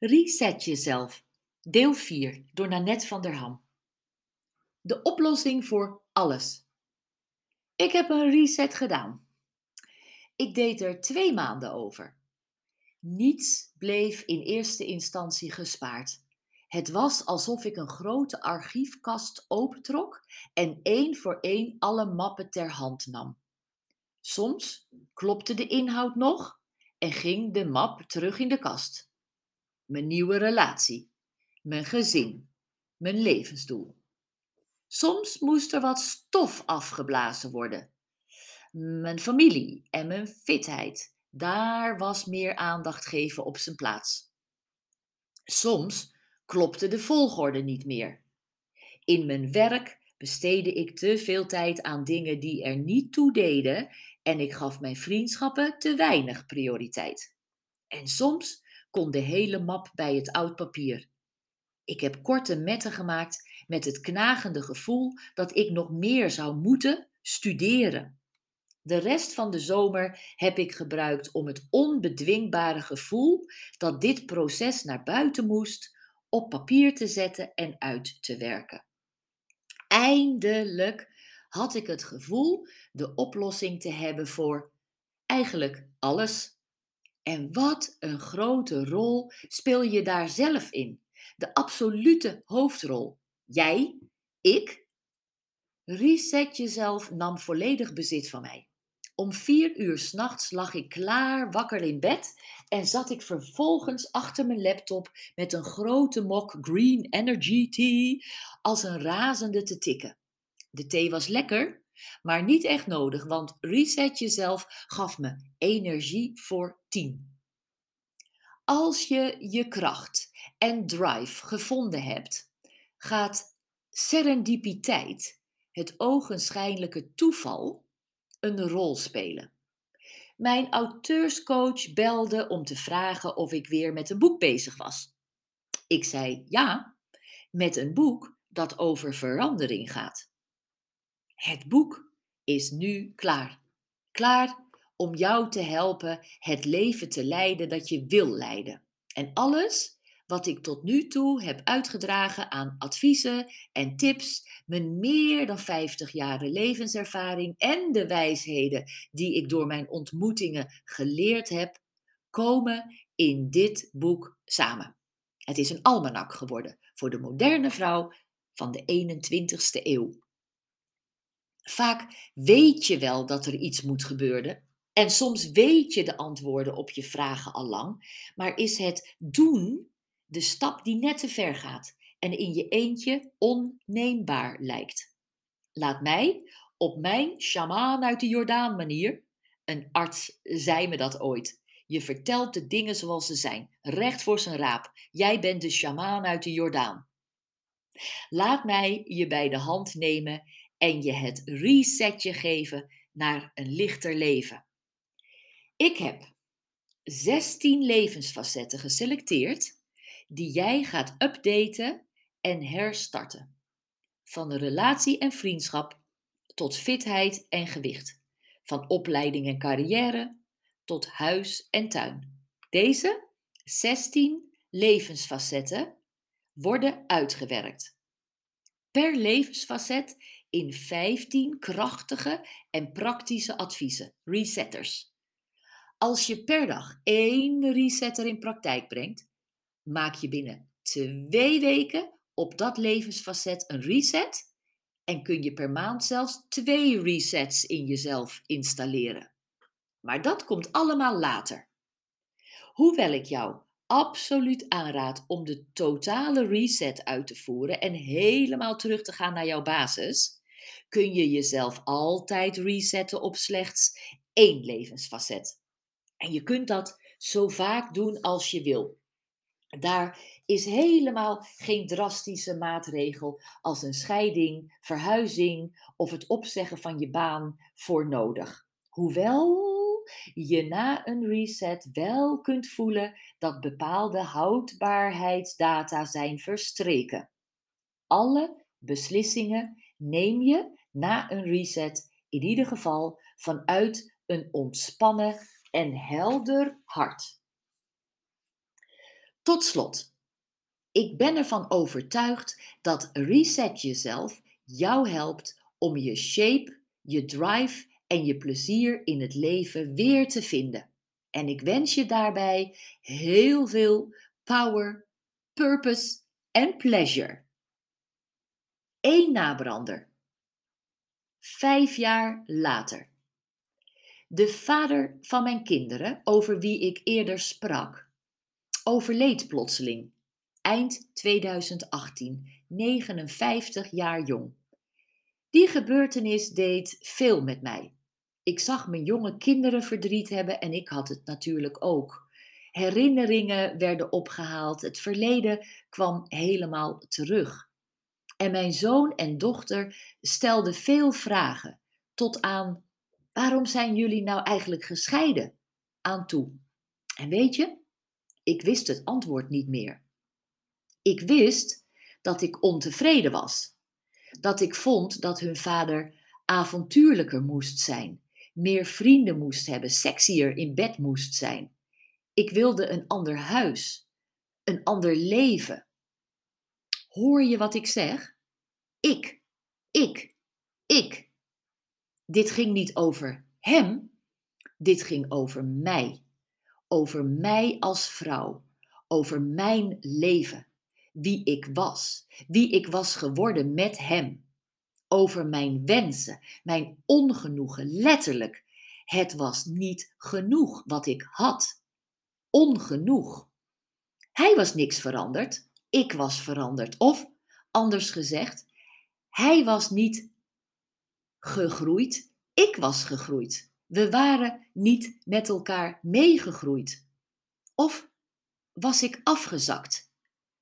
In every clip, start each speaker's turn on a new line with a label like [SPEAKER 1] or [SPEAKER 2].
[SPEAKER 1] Reset jezelf. Deel 4 door Nanette van der Ham. De oplossing voor alles. Ik heb een reset gedaan. Ik deed er twee maanden over. Niets bleef in eerste instantie gespaard. Het was alsof ik een grote archiefkast opentrok en één voor één alle mappen ter hand nam. Soms klopte de inhoud nog en ging de map terug in de kast mijn nieuwe relatie, mijn gezin, mijn levensdoel. Soms moest er wat stof afgeblazen worden. Mijn familie en mijn fitheid, daar was meer aandacht geven op zijn plaats. Soms klopte de volgorde niet meer. In mijn werk besteedde ik te veel tijd aan dingen die er niet toe deden en ik gaf mijn vriendschappen te weinig prioriteit. En soms kon de hele map bij het oud papier. Ik heb korte metten gemaakt met het knagende gevoel dat ik nog meer zou moeten studeren. De rest van de zomer heb ik gebruikt om het onbedwingbare gevoel dat dit proces naar buiten moest op papier te zetten en uit te werken. Eindelijk had ik het gevoel de oplossing te hebben voor eigenlijk alles. En wat een grote rol speel je daar zelf in? De absolute hoofdrol. Jij, ik. Reset jezelf nam volledig bezit van mij. Om vier uur s'nachts lag ik klaar wakker in bed en zat ik vervolgens achter mijn laptop met een grote mok Green Energy Tea als een razende te tikken. De thee was lekker, maar niet echt nodig, want Reset Jezelf gaf me energie voor 10. Als je je kracht en drive gevonden hebt, gaat serendipiteit, het ogenschijnlijke toeval, een rol spelen. Mijn auteurscoach belde om te vragen of ik weer met een boek bezig was. Ik zei ja, met een boek dat over verandering gaat. Het boek is nu klaar. Klaar om jou te helpen het leven te leiden dat je wil leiden. En alles wat ik tot nu toe heb uitgedragen aan adviezen en tips, mijn meer dan 50 jaren levenservaring en de wijsheden die ik door mijn ontmoetingen geleerd heb, komen in dit boek samen. Het is een almanak geworden voor de moderne vrouw van de 21ste eeuw. Vaak weet je wel dat er iets moet gebeuren. En soms weet je de antwoorden op je vragen al lang, maar is het doen de stap die net te ver gaat en in je eentje onneembaar lijkt. Laat mij op mijn shamaan uit de Jordaan manier, een arts zei me dat ooit, je vertelt de dingen zoals ze zijn, recht voor zijn raap. Jij bent de shamaan uit de Jordaan. Laat mij je bij de hand nemen en je het resetje geven naar een lichter leven. Ik heb 16 levensfacetten geselecteerd die jij gaat updaten en herstarten. Van relatie en vriendschap tot fitheid en gewicht. Van opleiding en carrière tot huis en tuin. Deze 16 levensfacetten worden uitgewerkt. Per levensfacet in 15 krachtige en praktische adviezen, resetters. Als je per dag één resetter in praktijk brengt, maak je binnen twee weken op dat levensfacet een reset en kun je per maand zelfs twee resets in jezelf installeren. Maar dat komt allemaal later. Hoewel ik jou absoluut aanraad om de totale reset uit te voeren en helemaal terug te gaan naar jouw basis, kun je jezelf altijd resetten op slechts één levensfacet. En je kunt dat zo vaak doen als je wil. Daar is helemaal geen drastische maatregel als een scheiding, verhuizing of het opzeggen van je baan voor nodig. Hoewel je na een reset wel kunt voelen dat bepaalde houdbaarheidsdata zijn verstreken. Alle beslissingen neem je na een reset in ieder geval vanuit een ontspannen en helder hart. Tot slot, ik ben ervan overtuigd dat Reset Jezelf jou helpt om je shape, je drive en je plezier in het leven weer te vinden. En ik wens je daarbij heel veel power, purpose en pleasure. Eén nabrander. Vijf jaar later. De vader van mijn kinderen, over wie ik eerder sprak, overleed plotseling eind 2018, 59 jaar jong. Die gebeurtenis deed veel met mij. Ik zag mijn jonge kinderen verdriet hebben en ik had het natuurlijk ook. Herinneringen werden opgehaald, het verleden kwam helemaal terug. En mijn zoon en dochter stelden veel vragen, tot aan waarom zijn jullie nou eigenlijk gescheiden? aan toe. En weet je, ik wist het antwoord niet meer. Ik wist dat ik ontevreden was. Dat ik vond dat hun vader avontuurlijker moest zijn, meer vrienden moest hebben, sexier in bed moest zijn. Ik wilde een ander huis, een ander leven. Hoor je wat ik zeg? Ik, ik, ik. Dit ging niet over hem, dit ging over mij. Over mij als vrouw, over mijn leven wie ik was, wie ik was geworden met Hem. Over mijn wensen, mijn ongenoegen, letterlijk. Het was niet genoeg wat ik had. Ongenoeg. Hij was niks veranderd, ik was veranderd. Of, anders gezegd, hij was niet gegroeid, ik was gegroeid. We waren niet met elkaar meegegroeid. Of was ik afgezakt?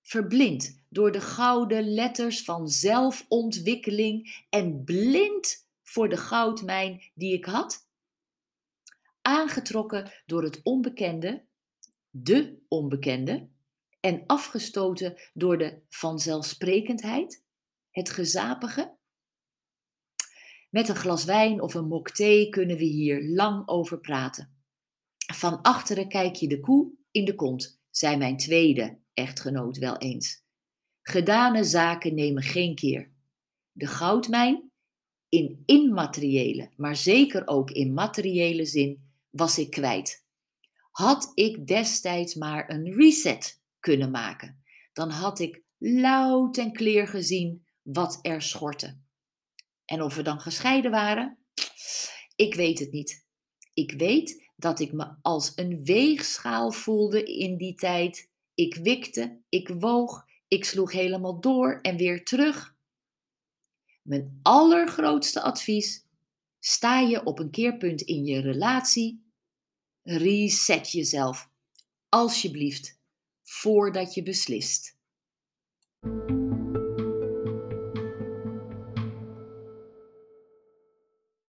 [SPEAKER 1] verblind door de gouden letters van zelfontwikkeling en blind voor de goudmijn die ik had? Aangetrokken door het onbekende, de onbekende, en afgestoten door de vanzelfsprekendheid, het gezapige? Met een glas wijn of een mok thee kunnen we hier lang over praten. Van achteren kijk je de koe in de kont, zei mijn tweede echtgenoot wel eens. Gedane zaken nemen geen keer. De goudmijn, in immateriële, maar zeker ook in materiële zin, was ik kwijt. Had ik destijds maar een reset kunnen maken, dan had ik luid en kleer gezien wat er schortte. En of we dan gescheiden waren? Ik weet het niet. Ik weet dat ik me als een weegschaal voelde in die tijd ik wikte, ik woog, ik sloeg helemaal door en weer terug. Mijn allergrootste advies: sta je op een keerpunt in je relatie, reset jezelf, alsjeblieft, voordat je beslist.